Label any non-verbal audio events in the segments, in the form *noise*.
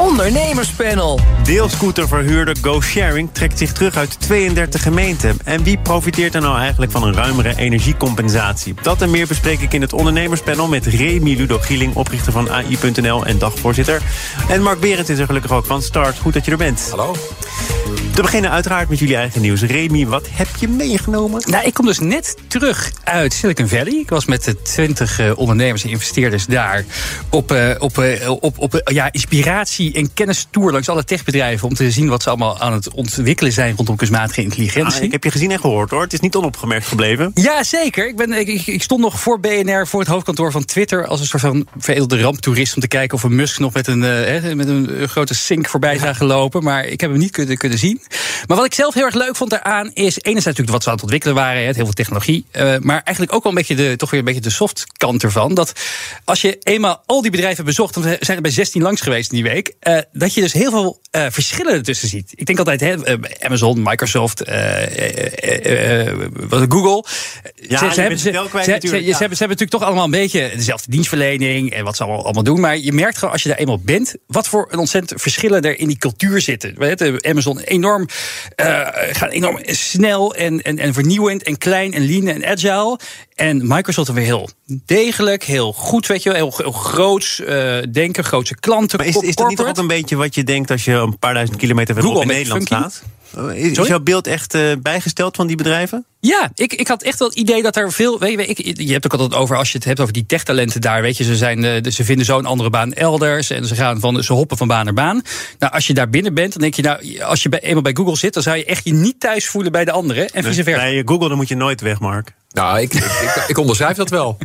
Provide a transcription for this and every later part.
Ondernemerspanel. Deelscooterverhuurder GoSharing trekt zich terug uit 32 gemeenten. En wie profiteert er nou eigenlijk van een ruimere energiecompensatie? Dat en meer bespreek ik in het ondernemerspanel met Remy Ludo Gieling, oprichter van AI.nl en dagvoorzitter. En Mark Berend is er gelukkig ook van Start. Goed dat je er bent. Hallo. Te beginnen uiteraard met jullie eigen nieuws. Remy, wat heb je meegenomen? Nou, ik kom dus net terug uit Silicon Valley. Ik was met de 20 uh, ondernemers en investeerders daar op, uh, op, uh, op, op ja, inspiratie- en kennistour langs alle techbedrijven om te zien wat ze allemaal aan het ontwikkelen zijn rondom kunstmatige intelligentie. Ah, ik heb je gezien en gehoord hoor. Het is niet onopgemerkt gebleven. Ja, zeker. Ik, ben, ik, ik, stond nog voor BNR, voor het hoofdkantoor van Twitter, als een soort van veredelde ramptoerist om te kijken of we Musk nog met een, met een grote sink voorbij zagen lopen. Maar ik heb hem niet kunnen, kunnen zien. Maar wat ik zelf heel erg leuk vond daaraan is enerzijds natuurlijk wat ze aan het ontwikkelen waren, heel veel technologie, uh, maar eigenlijk ook wel een beetje de, toch weer een beetje de soft kant ervan. Dat als je eenmaal al die bedrijven bezocht, we zijn er bij 16 langs geweest die week, uh, dat je dus heel veel uh, verschillen ertussen ziet. Ik denk altijd hè, Amazon, Microsoft, Google. Ja, ze, ze, hebben, ze, kwijt, ze, ja. ze, hebben, ze hebben natuurlijk toch allemaal een beetje dezelfde dienstverlening en wat ze allemaal, allemaal doen. Maar je merkt gewoon als je daar eenmaal bent, wat voor een ontzettend verschillen er in die cultuur zitten. Amazon enorm, uh, gaat enorm snel en, en, en vernieuwend en klein en lean en agile. En Microsoft weer heel degelijk, heel goed, weet je wel, heel, heel groots uh, denken, grootse klanten. Maar is, is dat niet ook een beetje wat je denkt als je een paar duizend kilometer verderop in Nederland staat? Is Sorry? jouw beeld echt uh, bijgesteld van die bedrijven? Ja, ik, ik had echt wel het idee dat er veel. Weet je, ik, je hebt ook altijd over als je het hebt over die techtalenten daar. Weet je, ze, zijn, uh, ze vinden zo'n andere baan elders. En ze, gaan van, ze hoppen van baan naar baan. Nou, als je daar binnen bent, dan denk je, nou, als je bij, eenmaal bij Google zit, dan zou je echt je niet thuis voelen bij de anderen. En vice versa. Bij Google dan moet je nooit weg, Mark. Nou, ik, ik, ik, onderschrijf dat wel.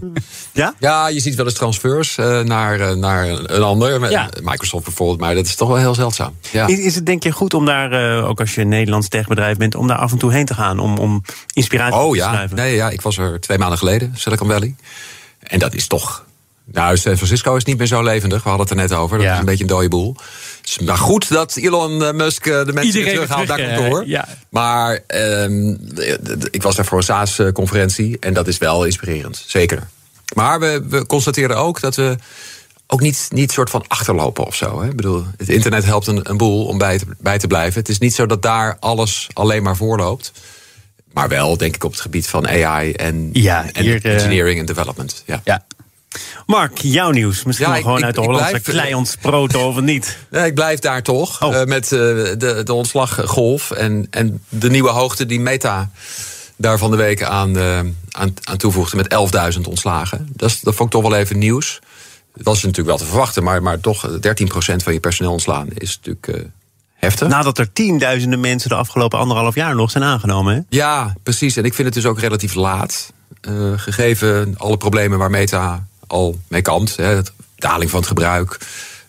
Ja? Ja, je ziet wel eens transfers uh, naar, uh, naar een ander. Ja. Microsoft bijvoorbeeld, maar dat is toch wel heel zeldzaam. Ja. Is, is het denk je goed om daar, uh, ook als je een Nederlands techbedrijf bent, om daar af en toe heen te gaan? Om, om inspiratie oh, te ja. schrijven? Nee, ja, ik was er twee maanden geleden, Silicon Valley. En dat is toch nou, San Francisco is niet meer zo levendig. We hadden het er net over. Dat Ja. is een beetje een dode boel. Het is maar goed dat Elon eh, Musk eh, de mensen weer Iedereen terughaalt naar terug, eh, kantoor. ja. Maar ehm, ik was daar voor een SaaS-conferentie. En dat is wel inspirerend. Zeker. Maar we, we constateren ook dat we ook niet, niet soort van achterlopen of zo. Hè? Ik bedoel, het internet helpt een, een boel om bij te, bij te blijven. Het is niet zo dat daar alles alleen maar voorloopt. Maar wel, denk ik, op het gebied van AI en, Ja, hier, eh, engineering en development. Ja. Ja. Mark, jouw nieuws. Misschien Ja, wel ik- gewoon ik- uit de Hollandse klei ontsproten *laughs* of niet. Ja, ik blijf daar toch. Oh. eh, met eh, de, de ontslaggolf en, en de nieuwe hoogte die Meta daar van de week aan, eh, aan, aan toevoegde met 11.000 ontslagen. Dat, is, dat vond ik toch wel even nieuws. Dat was natuurlijk wel te verwachten, maar, maar toch 13% van je personeel ontslaan is natuurlijk heftig. Nadat er tienduizenden mensen de afgelopen anderhalf jaar nog zijn aangenomen. Hè? Ja, precies. En ik vind het dus ook relatief laat. gegeven alle problemen waar Meta al mee kampt. Hè, daling van het gebruik.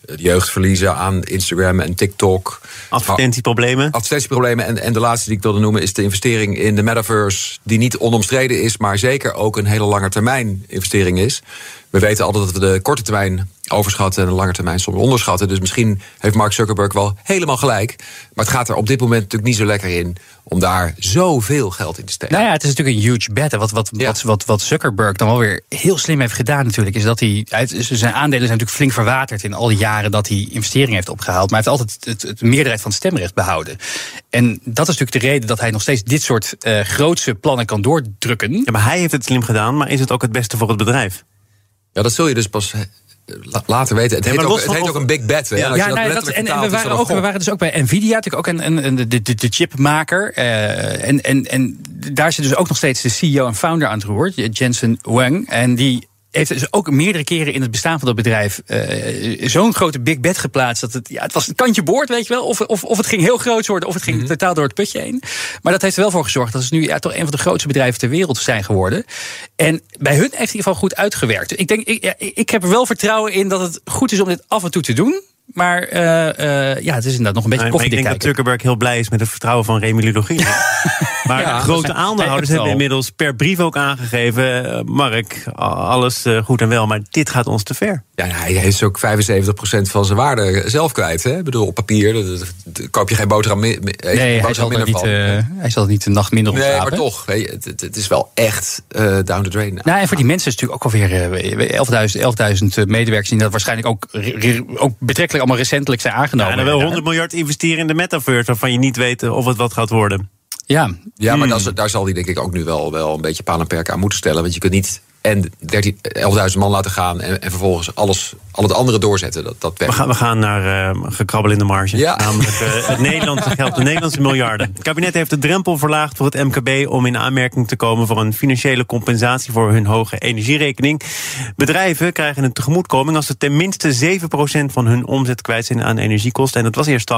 eh, De jeugdverliezen aan Instagram en TikTok. Advertentieproblemen. Advertentieproblemen. En, en de laatste die ik wilde noemen is de investering in de metaverse. Die niet onomstreden is, maar zeker ook een hele lange termijn investering is. We weten altijd dat we de korte termijn overschatten en de lange termijn soms onderschatten. Dus misschien heeft Mark Zuckerberg wel helemaal gelijk. Maar het gaat er op dit moment natuurlijk niet zo lekker in om daar zoveel geld in te steken. Nou ja, het is natuurlijk een huge bet. En Wat, wat, Ja. wat, wat, wat Zuckerberg dan wel weer heel slim heeft gedaan natuurlijk... is dat hij... Uit, zijn aandelen zijn natuurlijk flink verwaterd... in al die jaren dat hij investeringen heeft opgehaald. Maar hij heeft altijd het, het meerderheid van het stemrecht behouden. En dat is natuurlijk de reden dat hij nog steeds... dit soort eh grootse plannen kan doordrukken. Ja, maar hij heeft het slim gedaan, maar is het ook het beste voor het bedrijf? Ja, dat zul je dus pas la- later weten. Het Nee, heet, ook, het heet ook een big bet. Ja. En als je Ja, nou dat, en, en we, waren ook, we waren dus ook bij Nvidia, natuurlijk ook een, een, een, de, de, de chipmaker. eh, en, en, en daar zit dus ook nog steeds de CEO en founder aan het roer, Jensen Huang. En die heeft dus ook meerdere keren in het bestaan van dat bedrijf eh, zo'n grote big bet geplaatst. Dat het, ja, het was een kantje boord, weet je wel. Of, of, of het ging heel groot worden, of het ging totaal door het putje heen. Maar dat heeft er wel voor gezorgd dat ze nu ja, toch een van de grootste bedrijven ter wereld zijn geworden. En bij hun heeft het in ieder geval goed uitgewerkt. Ik, denk, ik, ja, ik heb er wel vertrouwen in dat het goed is om dit af en toe te doen. Maar eh, eh, ja, het is inderdaad nog een beetje ik denk dat. Zuckerberg heel blij is met het vertrouwen van Remy Ludogien. *laughs* Maar Ja, grote aandeelhouders hebben inmiddels per brief ook aangegeven... eh, Mark, alles eh, goed en wel, maar dit gaat ons te ver. Ja, hij is ook 75% van zijn waarde zelf kwijt. Hè? Ik bedoel, op papier dat- dat- dat- koop je geen boterham, mi- geen Nee, hij boterham zal, er minder niet, van. eh, hij zal er niet een nacht minder op nee, slapen. maar toch. het, het- het is wel echt eh, down the drain. Nou, en voor die mensen is het natuurlijk ook alweer eh, 11.000 11.000 medewerkers... die dat waarschijnlijk ook, ook betrekkelijk allemaal recentelijk zijn Ja, aangenomen. en dan wel 100 miljard investeren in de metaverse... waarvan je niet weet of het wat gaat worden. Ja, Ja, Hmm. maar dat is- daar zal hij denk ik ook nu wel, wel een beetje paal en perk aan moeten stellen. Want je kunt niet en 13 11.000 man laten gaan en, en vervolgens alles, al het andere doorzetten. Dat, dat We gaan, we gaan naar eh, gekrabbel in de marge. Ja. Namelijk eh, het Nederlandse geld, de Nederlandse miljarden. Het kabinet heeft de drempel verlaagd voor het MKB... om in aanmerking te komen voor een financiële compensatie... voor hun hoge energierekening. Bedrijven krijgen een tegemoetkoming... als ze tenminste 7% van hun omzet kwijt zijn aan energiekosten. En dat was eerst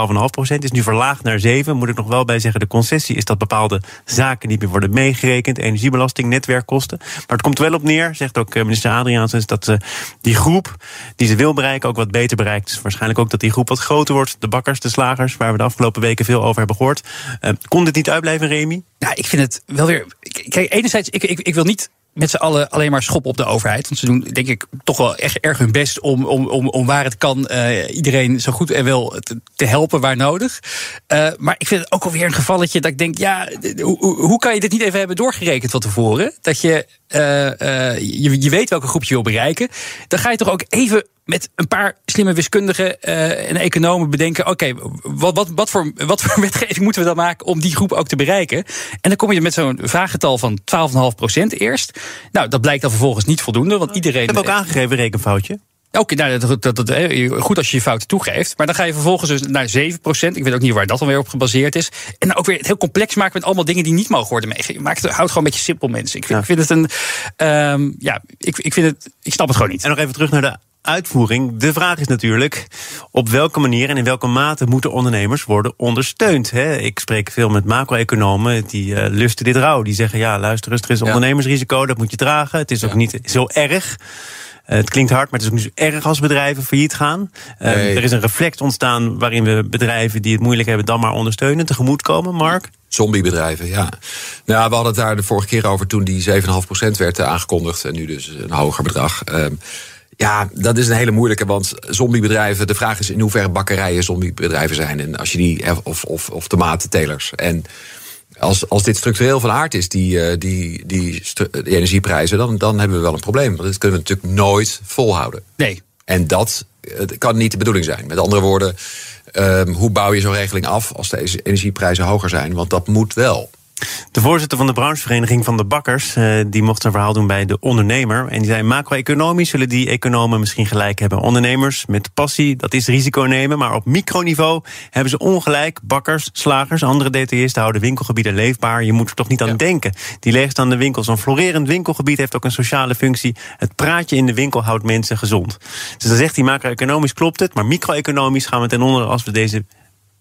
12,5%, is nu verlaagd naar 7%. Moet ik nog wel bij zeggen, de concessie is dat bepaalde zaken... niet meer worden meegerekend, energiebelasting, netwerkkosten. Maar het komt wel op neer, zegt ook eh, minister Adriaansens... dat die groep die ze wil bereiken ook wat beter bereikt. Dus waarschijnlijk ook dat die groep wat groter wordt. De bakkers, de slagers, waar we de afgelopen weken veel over hebben gehoord. Eh, kon dit niet uitblijven, Remy? Nou, ik vind het wel weer. Kijk, enerzijds, ik, ik, ik wil niet met z'n allen alleen maar schoppen op de overheid. Want ze doen, denk ik, toch wel echt erg hun best om, om, om, om waar het kan eh, iedereen zo goed en wel te, helpen waar nodig. Eh, maar ik vind het ook alweer een gevalletje dat ik denk, ja, hoe, hoe- kan je dit niet even hebben doorgerekend van tevoren? Dat je, je, je weet welke groep je wil bereiken. Dan ga je toch ook even met een paar slimme wiskundigen eh, en economen bedenken: oké, wat, wat, wat, voor, wat voor *laughs* wetgeving moeten we dan maken om die groep ook te bereiken? En dan kom je met zo'n vraaggetal van 12,5% eerst. Nou, dat blijkt dan vervolgens niet voldoende, want iedereen. Ik heb ook aangegeven, rekenfoutje. Oké, nou, dat, dat, dat, eh, goed als je je fouten toegeeft. Maar dan ga je vervolgens dus naar 7%. Ik weet ook niet waar dat dan weer op gebaseerd is. En dan ook weer het heel complex maken met allemaal dingen die niet mogen worden meegegeven. Maak het, houd gewoon een beetje simpel, mensen. Ik vind, Ja. ik vind het een. ehm, ja, ik, ik, vind het, ik snap het gewoon niet. En nog even terug naar de uitvoering. De vraag is natuurlijk op welke manier en in welke mate moeten ondernemers worden ondersteund. Hè? Ik spreek veel met macro-economen die eh, lusten dit rauw. Die zeggen ja, luister eens, er is Ja. ondernemersrisico, dat moet je dragen. Het is ook Ja. niet zo erg. Eh, het klinkt hard, maar het is ook niet zo erg als bedrijven failliet gaan. Eh, Nee. Er is een reflex ontstaan waarin we bedrijven die het moeilijk hebben dan maar ondersteunen, tegemoetkomen. Mark? Zombiebedrijven, ja. Nou, we hadden het daar de vorige keer over toen die 7,5% werd aangekondigd. En nu dus een hoger bedrag. Ehm, ja, dat is een hele moeilijke, want zombiebedrijven... de vraag is in hoeverre bakkerijen zombiebedrijven zijn. En als je die, of, of, of tomatentelers. En als, als dit structureel van aard is, die, eh, die, die, energieprijzen... Dan, dan hebben we wel een probleem. Want dat kunnen we natuurlijk nooit volhouden. Nee. En dat eh, kan niet de bedoeling zijn. Met andere woorden, ehm, hoe bouw je zo'n regeling af als de energieprijzen hoger zijn? Want dat moet wel. De voorzitter van de branchevereniging van de bakkers, eh, die mocht zijn verhaal doen bij de ondernemer. En die zei: macro-economisch zullen die economen misschien gelijk hebben. Ondernemers met passie, dat is risico nemen. Maar op microniveau hebben ze ongelijk. Bakkers, slagers, andere detailisten houden winkelgebieden leefbaar. Je moet er toch niet aan Ja. denken. Die leegstaande winkels, een florerend winkelgebied heeft ook een sociale functie. Het praatje in de winkel houdt mensen gezond. Dus dan zegt hij: macro-economisch klopt het, maar micro-economisch gaan we ten onder als we deze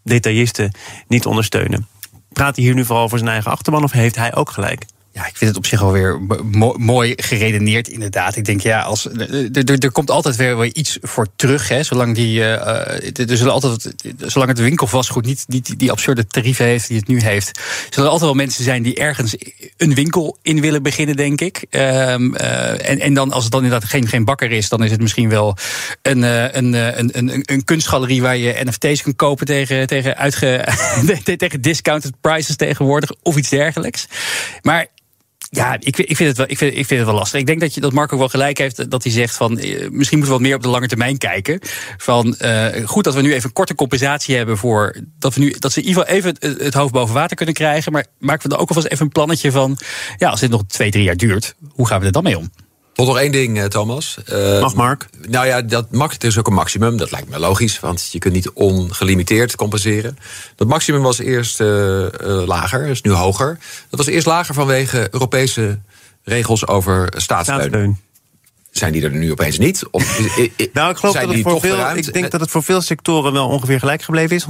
detailisten niet ondersteunen. Praat hij hier nu vooral voor zijn eigen achterban of heeft hij ook gelijk? Ja, ik vind het op zich wel weer mo- mooi geredeneerd, inderdaad. Ik denk, ja, als, er, er- er komt altijd weer iets voor terug. Hè, zolang, die, eh, eh, er zullen altijd, zolang het winkelvastgoed niet, niet die, absurde tarieven heeft die het nu heeft, zullen er altijd wel mensen zijn die ergens een winkel in willen beginnen, denk ik. Ehm, eh, en, en dan, als het dan inderdaad geen, geen bakker is, dan is het misschien wel een, eh, een, eh, een, een, een kunstgalerie waar je NFT's kan kopen tegen, tegen, uitge, *laughs* tegen discounted prices tegenwoordig of iets dergelijks. Maar ja, ik, ik, vind het wel, ik, vind, ik vind het wel lastig. Ik denk dat, je, dat Mark ook wel gelijk heeft dat hij zegt van eh, misschien moeten we wat meer op de lange termijn kijken. Van eh, goed dat we nu even een korte compensatie hebben voor dat we nu dat ze in ieder geval even het hoofd boven water kunnen krijgen. Maar maken we dan ook alvast even een plannetje van ja, als dit nog twee, drie jaar duurt, hoe gaan we er dan mee om? Tot nog één ding, eh, Thomas. Eh, Mag Mark? Nou ja, dat mag, er is ook een maximum. Dat lijkt me logisch, want je kunt niet ongelimiteerd compenseren. Dat maximum was eerst eh, lager, is nu hoger. Dat was eerst lager vanwege Europese regels over staatssteun. Zijn die er nu opeens niet? Of, *laughs* Nou, ik geloof dat het voor veel. verruimd? Ik denk dat het voor veel sectoren wel ongeveer gelijk gebleven is,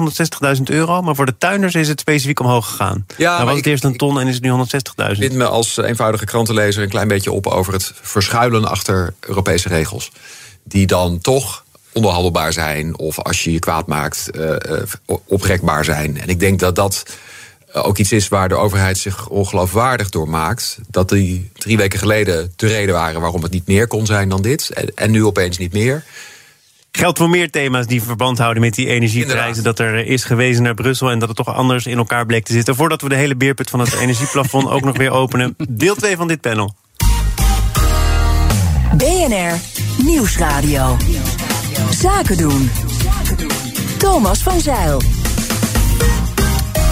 160.000 euro. Maar voor de tuinders is het specifiek omhoog gegaan. Ja, nou was het ik- eerst een ton en is het nu 160.000. bind me als eenvoudige krantenlezer een klein beetje op over het verschuilen achter Europese regels. Die dan toch onderhandelbaar zijn of als je je kwaad maakt, eh, eh, oprekbaar zijn. En ik denk dat dat ook iets is waar de overheid zich ongeloofwaardig door maakt. Dat die drie weken geleden de reden waren waarom het niet meer kon zijn dan dit. En, en nu opeens niet meer. Geldt voor meer thema's die verband houden met die energieprijzen. Dat er is gewezen naar Brussel en dat het toch anders in elkaar bleek te zitten. Voordat we de hele beerput van het *laughs* energieplafond ook nog weer openen. Deel 2 van dit panel. BNR Nieuwsradio. Zaken doen. Thomas van Zeil.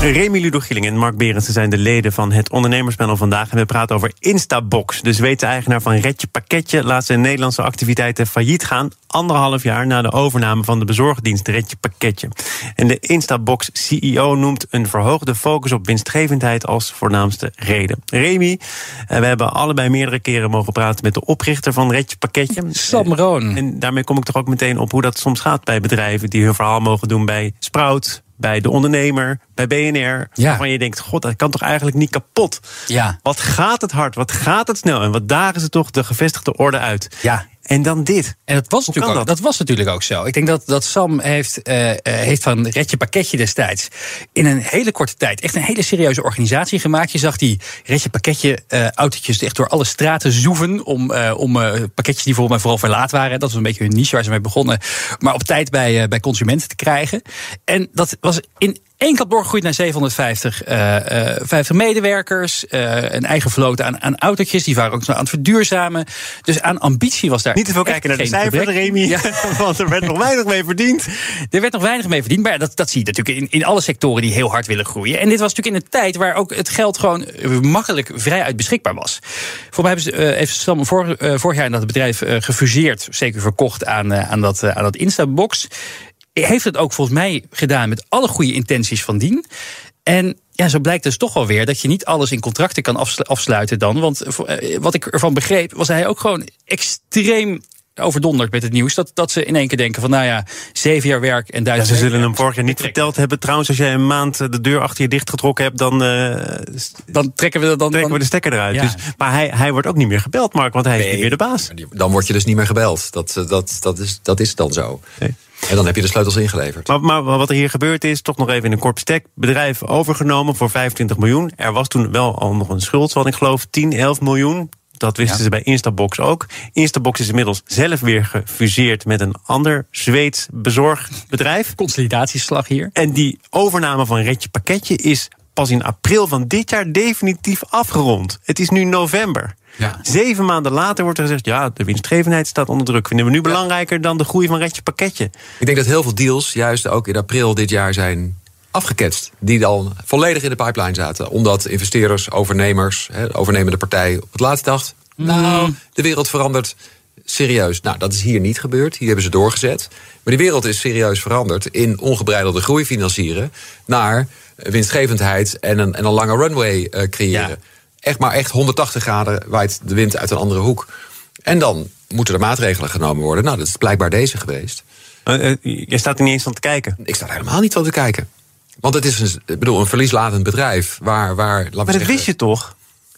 Remy Ludogieling en Mark Berendsen zijn de leden van het ondernemerspanel vandaag. En we praten over Instabox. De Zweedse eigenaar van Redje Pakketje laat zijn Nederlandse activiteiten failliet gaan. Anderhalf jaar na de overname van de bezorgdienst Redje Pakketje. En de Instabox CEO noemt een verhoogde focus op winstgevendheid als voornaamste reden. Remy, eh, we hebben allebei meerdere keren mogen praten met de oprichter van Redje Pakketje. Sam Roon. En daarmee kom ik toch ook meteen op hoe dat soms gaat bij bedrijven die hun verhaal mogen doen bij Sprout, bij de ondernemer, bij BNR. Ja. Waarvan je denkt, god, dat kan toch eigenlijk niet kapot? Ja. Wat gaat het hard, wat gaat het snel? En wat dagen ze toch de gevestigde orde uit? Ja. En dan dit. En dat was, natuurlijk ook, dat? dat? was natuurlijk ook zo. Ik denk dat, dat Sam heeft, eh, eh, heeft van Redje Pakketje destijds in een hele korte tijd echt een hele serieuze organisatie gemaakt. Je zag die Redje Pakketje eh, autootjes echt door alle straten zoeven om, om pakketjes die volgens mij vooral verlaat waren. Dat was een beetje hun niche waar ze mee begonnen. Maar op tijd bij, bij consumenten te krijgen. En dat was in één klap doorgegroeid naar 750 eh, eh, 50 medewerkers. eh, een eigen vloot aan, aan autootjes. Die waren ook aan het verduurzamen. Dus aan ambitie was daar. Niet te veel kijken naar de cijfers. Remy. Ja. *laughs* Want er werd nog weinig mee verdiend. Er werd nog weinig mee verdiend. Maar ja, dat, dat zie je natuurlijk in, in alle sectoren die heel hard willen groeien. En dit was natuurlijk in een tijd waar ook het geld gewoon eh, makkelijk vrijuit beschikbaar was. Voor mij hebben ze, eh, heeft Sam vor, eh, vorig jaar dat het bedrijf eh, gefuseerd, zeker verkocht aan, eh, aan dat, eh, aan dat Instabox. Heeft het ook volgens mij gedaan met alle goede intenties van dien. En ja, zo blijkt dus toch wel weer dat je niet alles in contracten kan afslu- afsluiten dan. Want eh, wat ik ervan begreep, was hij ook gewoon extreem overdonderd met het nieuws. Dat, dat ze in één keer denken van, nou ja, zeven jaar werk en Ja, duizend... ze zullen hem vorig jaar niet verteld hebben. Trouwens, als jij een maand de deur achter je dichtgetrokken hebt, dan eh, Dan trekken we, dan, trekken we de stekker eruit. Ja. Dus, maar hij, hij wordt ook niet meer gebeld, Mark, want hij is niet meer de baas. Dan word je dus niet meer gebeld. Dat, eh, dat, dat, is, dat is dan zo. Nee. En dan heb je de sleutels ingeleverd. Maar, maar wat er hier gebeurd is, toch nog even in een kort bestek. Bedrijf overgenomen voor 25 miljoen. Er was toen wel al nog een schuld van, ik geloof, 10, 11 miljoen. Dat wisten Ja. ze bij Instabox ook. Instabox is inmiddels zelf weer gefuseerd met een ander Zweeds bezorgbedrijf. consolidatieslag hier. En die overname van Redje Pakketje is pas in april van dit jaar definitief afgerond. Het is nu november. Ja. Zeven maanden later wordt er gezegd: ja, de winstgevendheid staat onder druk. Vinden we nu belangrijker dan de groei van Redje Pakketje? Ik denk dat heel veel deals juist ook in april dit jaar zijn afgeketst. Die dan volledig in de pipeline zaten. Omdat investeerders, overnemers, hè, de overnemende partij op het laatst dacht... nou, de wereld verandert serieus. Nou, dat is hier niet gebeurd. Hier hebben ze doorgezet. Maar die wereld is serieus veranderd in ongebreidelde groei financieren... naar winstgevendheid en een, en een lange runway eh, creëren. Ja. Echt maar echt 180 graden waait de wind uit een andere hoek. En dan moeten er maatregelen genomen worden. Nou, dat is blijkbaar deze geweest. Eh, eh, jij staat er niet eens van te kijken. Ik sta er helemaal niet van te kijken. Want het is een, ik bedoel, een verlieslatend bedrijf waar, waar Maar dat zeggen, wist je toch?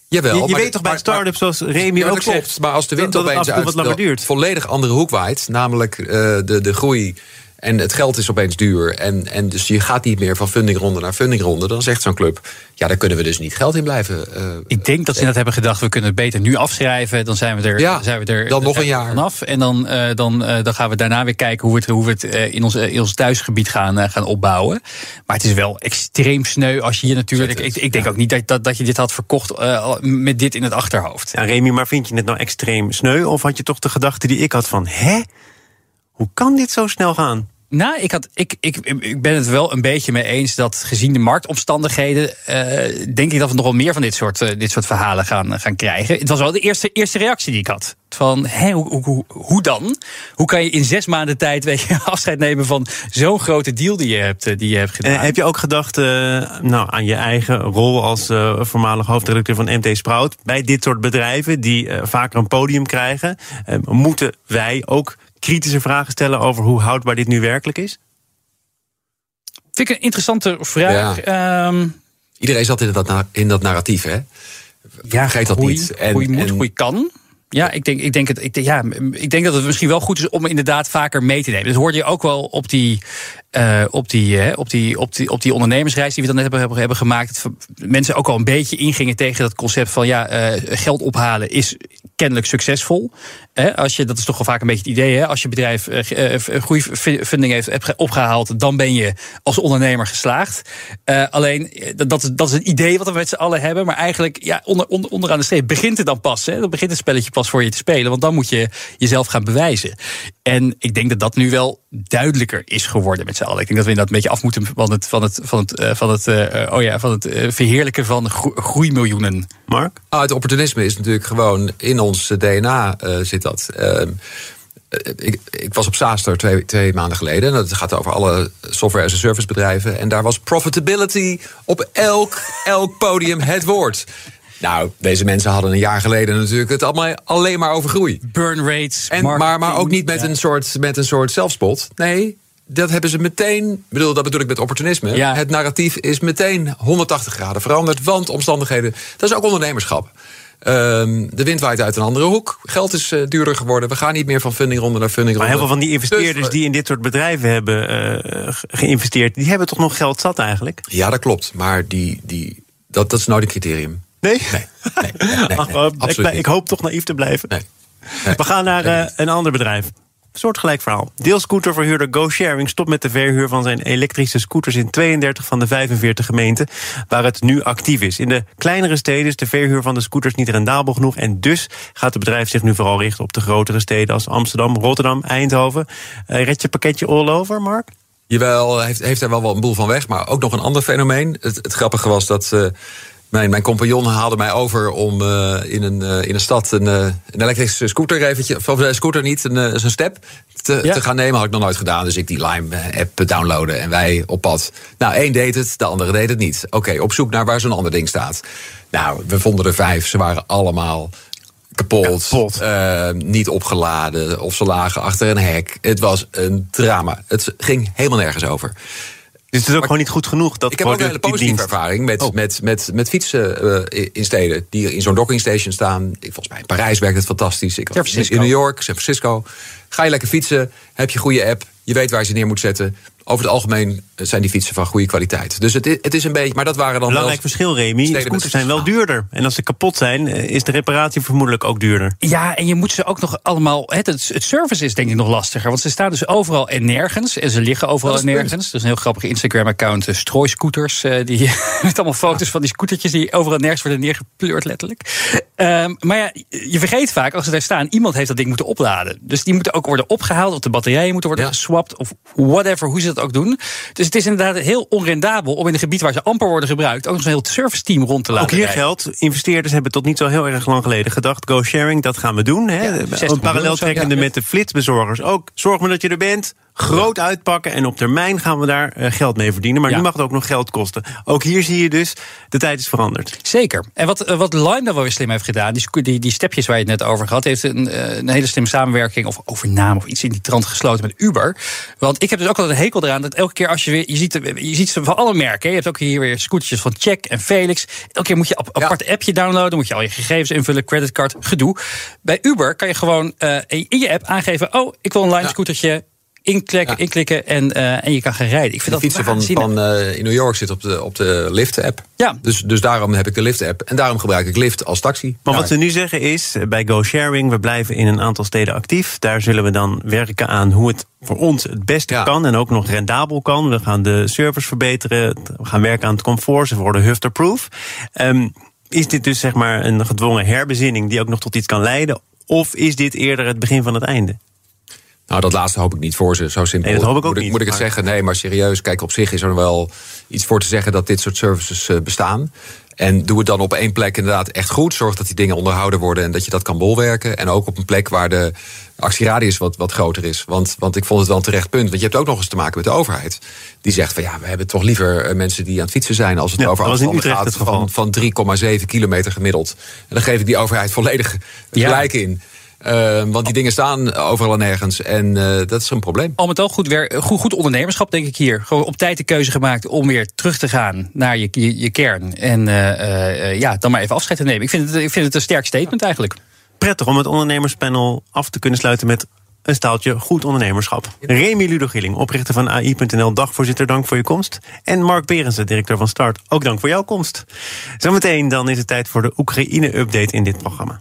Jawel, je je maar- weet toch bij maar- start-ups zoals Remy Ja, ook dat klopt. zegt... Maar als de wind dat opeens uit duurt. volledig andere hoek waait, namelijk eh, de, de groei en het geld is opeens duur, en, en dus je gaat niet meer van fundingronde naar fundingronde, dan zegt zo'n club, ja, daar kunnen we dus niet geld in blijven. eh, Ik denk dat ze dat hebben gedacht, we kunnen het beter nu afschrijven. Dan zijn we er, Ja, zijn we er dan nog een jaar. vanaf. En dan, eh, dan, eh, dan gaan we daarna weer kijken hoe we het, hoe we het eh, in, ons, eh, in ons thuisgebied gaan, eh, gaan opbouwen. Maar het is wel extreem sneu als je hier natuurlijk... Ik, ik denk ook niet dat, dat, dat je dit had verkocht eh, met dit in het achterhoofd. Ja, Remy, maar vind je het nou extreem sneu? Of had je toch de gedachte die ik had van... hè? Hoe kan dit zo snel gaan? Nou, ik, had, ik, ik, ik ben het wel een beetje mee eens dat gezien de marktomstandigheden. eh, denk ik dat we nog wel meer van dit soort, eh, dit soort verhalen gaan, gaan krijgen. Het was wel de eerste, eerste reactie die ik had. Van, hè, hoe, hoe, hoe, dan? Hoe kan je in zes maanden tijd weet je, *laughs* afscheid nemen van zo'n grote deal die je hebt, eh, die je hebt gedaan? En heb je ook gedacht nou, aan je eigen rol als voormalig hoofdredacteur van MT Sprout? Bij dit soort bedrijven die vaker een podium krijgen, moeten wij ook kritische vragen stellen over hoe houdbaar dit nu werkelijk is? Vind ik een interessante vraag. Ehm, iedereen zat in dat, in dat narratief, hè? ja, Vergeet dat niet. En- groei moet, en- groei kan. Ja, ik denk, ik, denk het, ik, denk- ja, ik denk dat het misschien wel goed is om inderdaad vaker mee te nemen. Dat hoorde je ook wel op die uh, op, die, uh, op, die, op, die, op die ondernemersreis die we dan net hebben, hebben, gemaakt. Mensen ook al een beetje ingingen tegen dat concept van ja, uh, geld ophalen is kennelijk succesvol. als je, dat is toch wel vaak een beetje het idee. Hè? Als je bedrijf uh, goede funding heeft, heeft opgehaald, dan ben je als ondernemer geslaagd. alleen dat, dat is een idee wat we met z'n allen hebben. Maar eigenlijk, ja, onder, onder, onderaan de streep begint het dan pas. Hè? Dan begint het spelletje pas voor je te spelen. Want dan moet je jezelf gaan bewijzen. En ik denk dat dat nu wel duidelijker is geworden met z'n allen. Ik denk dat we inderdaad een beetje af moeten van het, van het, van het, van het, oh ja, van het verheerlijken van groeimiljoenen. Mark? Ah, het opportunisme is natuurlijk gewoon in ons DNA uh, zit dat. Uh, ik, ik, was op Saaster twee, twee maanden geleden. En dat gaat over alle software as a service bedrijven. En daar was profitability op elk, elk podium het woord. Nou, deze mensen hadden een jaar geleden natuurlijk het allemaal alleen maar over groei. Burn rates. En, maar, maar ook niet met, een soort, met een soort zelfspot. Nee, dat hebben ze meteen. bedoel, dat bedoel ik met opportunisme. Ja. Het narratief is meteen 180 graden veranderd. Want omstandigheden. Dat is ook ondernemerschap. Um, de wind waait uit een andere hoek. Geld is uh, duurder geworden. We gaan niet meer van fundingronde naar fundingronde. Maar heel veel van die investeerders dus, die in dit soort bedrijven hebben uh, geïnvesteerd... die hebben toch nog geld zat eigenlijk? Ja, dat klopt. Maar die, die, dat, dat is nou een criterium. Nee? Nee, nee, nee, nee, *laughs* Ach, ik, ik, hoop toch naïef te blijven. Nee. We gaan naar uh, een ander bedrijf. Soortgelijk verhaal. Deelscooterverhuurder GoSharing stopt met de verhuur van zijn elektrische scooters in 32 van de 45 gemeenten waar het nu actief is. In de kleinere steden is de verhuur van de scooters niet rendabel genoeg en dus gaat het bedrijf zich nu vooral richten op de grotere steden als Amsterdam, Rotterdam, Eindhoven. Uh, red je pakketje all over, Mark? Jawel, heeft, heeft er wel wel een boel van weg. Maar ook nog een ander fenomeen. Het, het grappige was dat uh, mijn, mijn compagnon haalde mij over om uh, in, een, uh, in een stad een, uh, een elektrische scooter eventje, of een scooter niet, een, een step te, ja. te, gaan nemen. Had ik nog nooit gedaan, dus ik die Lime-app downloaden en wij op pad. Nou, één deed het, de andere deed het niet. Oké, okay, op zoek naar waar zo'n ander ding staat. Nou, we vonden er vijf, ze waren allemaal kapot, kapot. niet opgeladen of ze lagen achter een hek. Het was een drama. Het ging helemaal nergens over. Dus het is ook gewoon niet goed genoeg. Dat ik heb ook een hele positieve ervaring met, oh. met, met, met fietsen uh, in steden die in zo'n dockingstation staan. Volgens mij in Parijs werkt het fantastisch. Ik was in New York, San Francisco. Ga je lekker fietsen, heb je goede app, je weet waar je ze neer moet zetten over het algemeen zijn die fietsen van goede kwaliteit. Dus het, het is een beetje. Maar dat waren dan. Belangrijk verschil, Remy. Scooters zijn wel duurder. En als ze kapot zijn, eh, is de reparatie vermoedelijk ook duurder. Ja, en je moet ze ook nog allemaal. Het, het service is denk ik nog lastiger. Want ze staan dus overal en nergens. En ze liggen overal en nergens. Dat is een heel grappige Instagram-account. Uh, strooiscooters. Die, *laughs* met allemaal foto's van die scootertjes die overal en nergens worden neergepleurd, letterlijk. Um, maar ja, je vergeet vaak als ze daar staan. Iemand heeft dat ding moeten opladen. Dus die moeten ook worden opgehaald. Of de batterijen moeten worden ja. geswapt. Of whatever, hoe ze dat ook doen. Dus het is inderdaad heel onrendabel om in een gebied waar ze amper worden gebruikt ook nog een heel service team rond te laten. Ook hier geldt, investeerders hebben tot niet zo heel erg lang geleden gedacht: go sharing, dat gaan we doen. Hè? Ja, parallel trekkende ja, met de flitsbezorgers. Ook zorg maar dat je er bent groot uitpakken en op termijn gaan we daar uh, geld mee verdienen. Maar ja. nu mag het ook nog geld kosten. Ook hier zie je dus, de tijd is veranderd. Zeker. En wat, uh, wat Lime dan wel weer slim heeft gedaan, die, die, die stepjes waar je het net over had, heeft een, uh, een hele slimme samenwerking of overname of iets in die trant gesloten met Uber. Want ik heb dus ook altijd een hekel eraan dat elke keer als je weer, je ziet, je ziet ze van alle merken. Je hebt ook hier weer scootertjes van Check en Felix. Elke keer moet je een apart ja. appje downloaden, moet je al je gegevens invullen, creditcard, gedoe. Bij Uber kan je gewoon in je app aangeven, oh, ik wil een Lime scootertje inklikken, ja. inklikken en, uh, en je kan gaan rijden. Ik vind de fietsen van, van uh, in New York zit op de, op de Lyft-app. Ja. Dus, dus daarom heb ik de Lyft-app. En daarom gebruik ik Lyft als taxi. Maar ja. wat we nu zeggen is, bij Go Sharing, we blijven in een aantal steden actief. Daar zullen we dan werken aan hoe het voor ons het beste ja. kan en ook nog rendabel kan. We gaan de service verbeteren, we gaan werken aan het comfort, ze worden hufterproof. Um, is dit dus zeg maar een gedwongen herbezinning die ook nog tot iets kan leiden? Of is dit eerder het begin van het einde? Nou, dat laatste hoop ik niet voor ze. Zo simpel nee, dat hoop ik ook moet, niet, moet ik het maar... zeggen. Nee, maar serieus, kijk, op zich is er wel iets voor te zeggen dat dit soort services uh, bestaan. En doe het dan op één plek inderdaad echt goed. Zorg dat die dingen onderhouden worden en dat je dat kan bolwerken. En ook op een plek waar de actieradius wat, wat groter is. Want, want ik vond het wel een terecht punt. Want je hebt ook nog eens te maken met de overheid. Die zegt van ja, we hebben toch liever mensen die aan het fietsen zijn... als het ja, over afstanden gaat van, van 3,7 kilometer gemiddeld. En dan geef ik die overheid volledig gelijk ja. in. Uh, want die dingen staan overal en nergens. En uh, dat is een probleem. Al met al goed, werk, goed, goed ondernemerschap, denk ik hier. Gewoon op tijd de keuze gemaakt om weer terug te gaan naar je, je, je kern. En uh, ja, dan maar even afscheid te nemen. Ik vind, het, ik vind het een sterk statement eigenlijk. Prettig om het ondernemerspanel af te kunnen sluiten met een staaltje goed ondernemerschap. Remy Ludo Gilling, oprichter van AI.nl, dagvoorzitter, dank voor je komst. En Mark Berensen, directeur van Start, ook dank voor jouw komst. Zometeen dan is het tijd voor de Oekraïne-update in dit programma.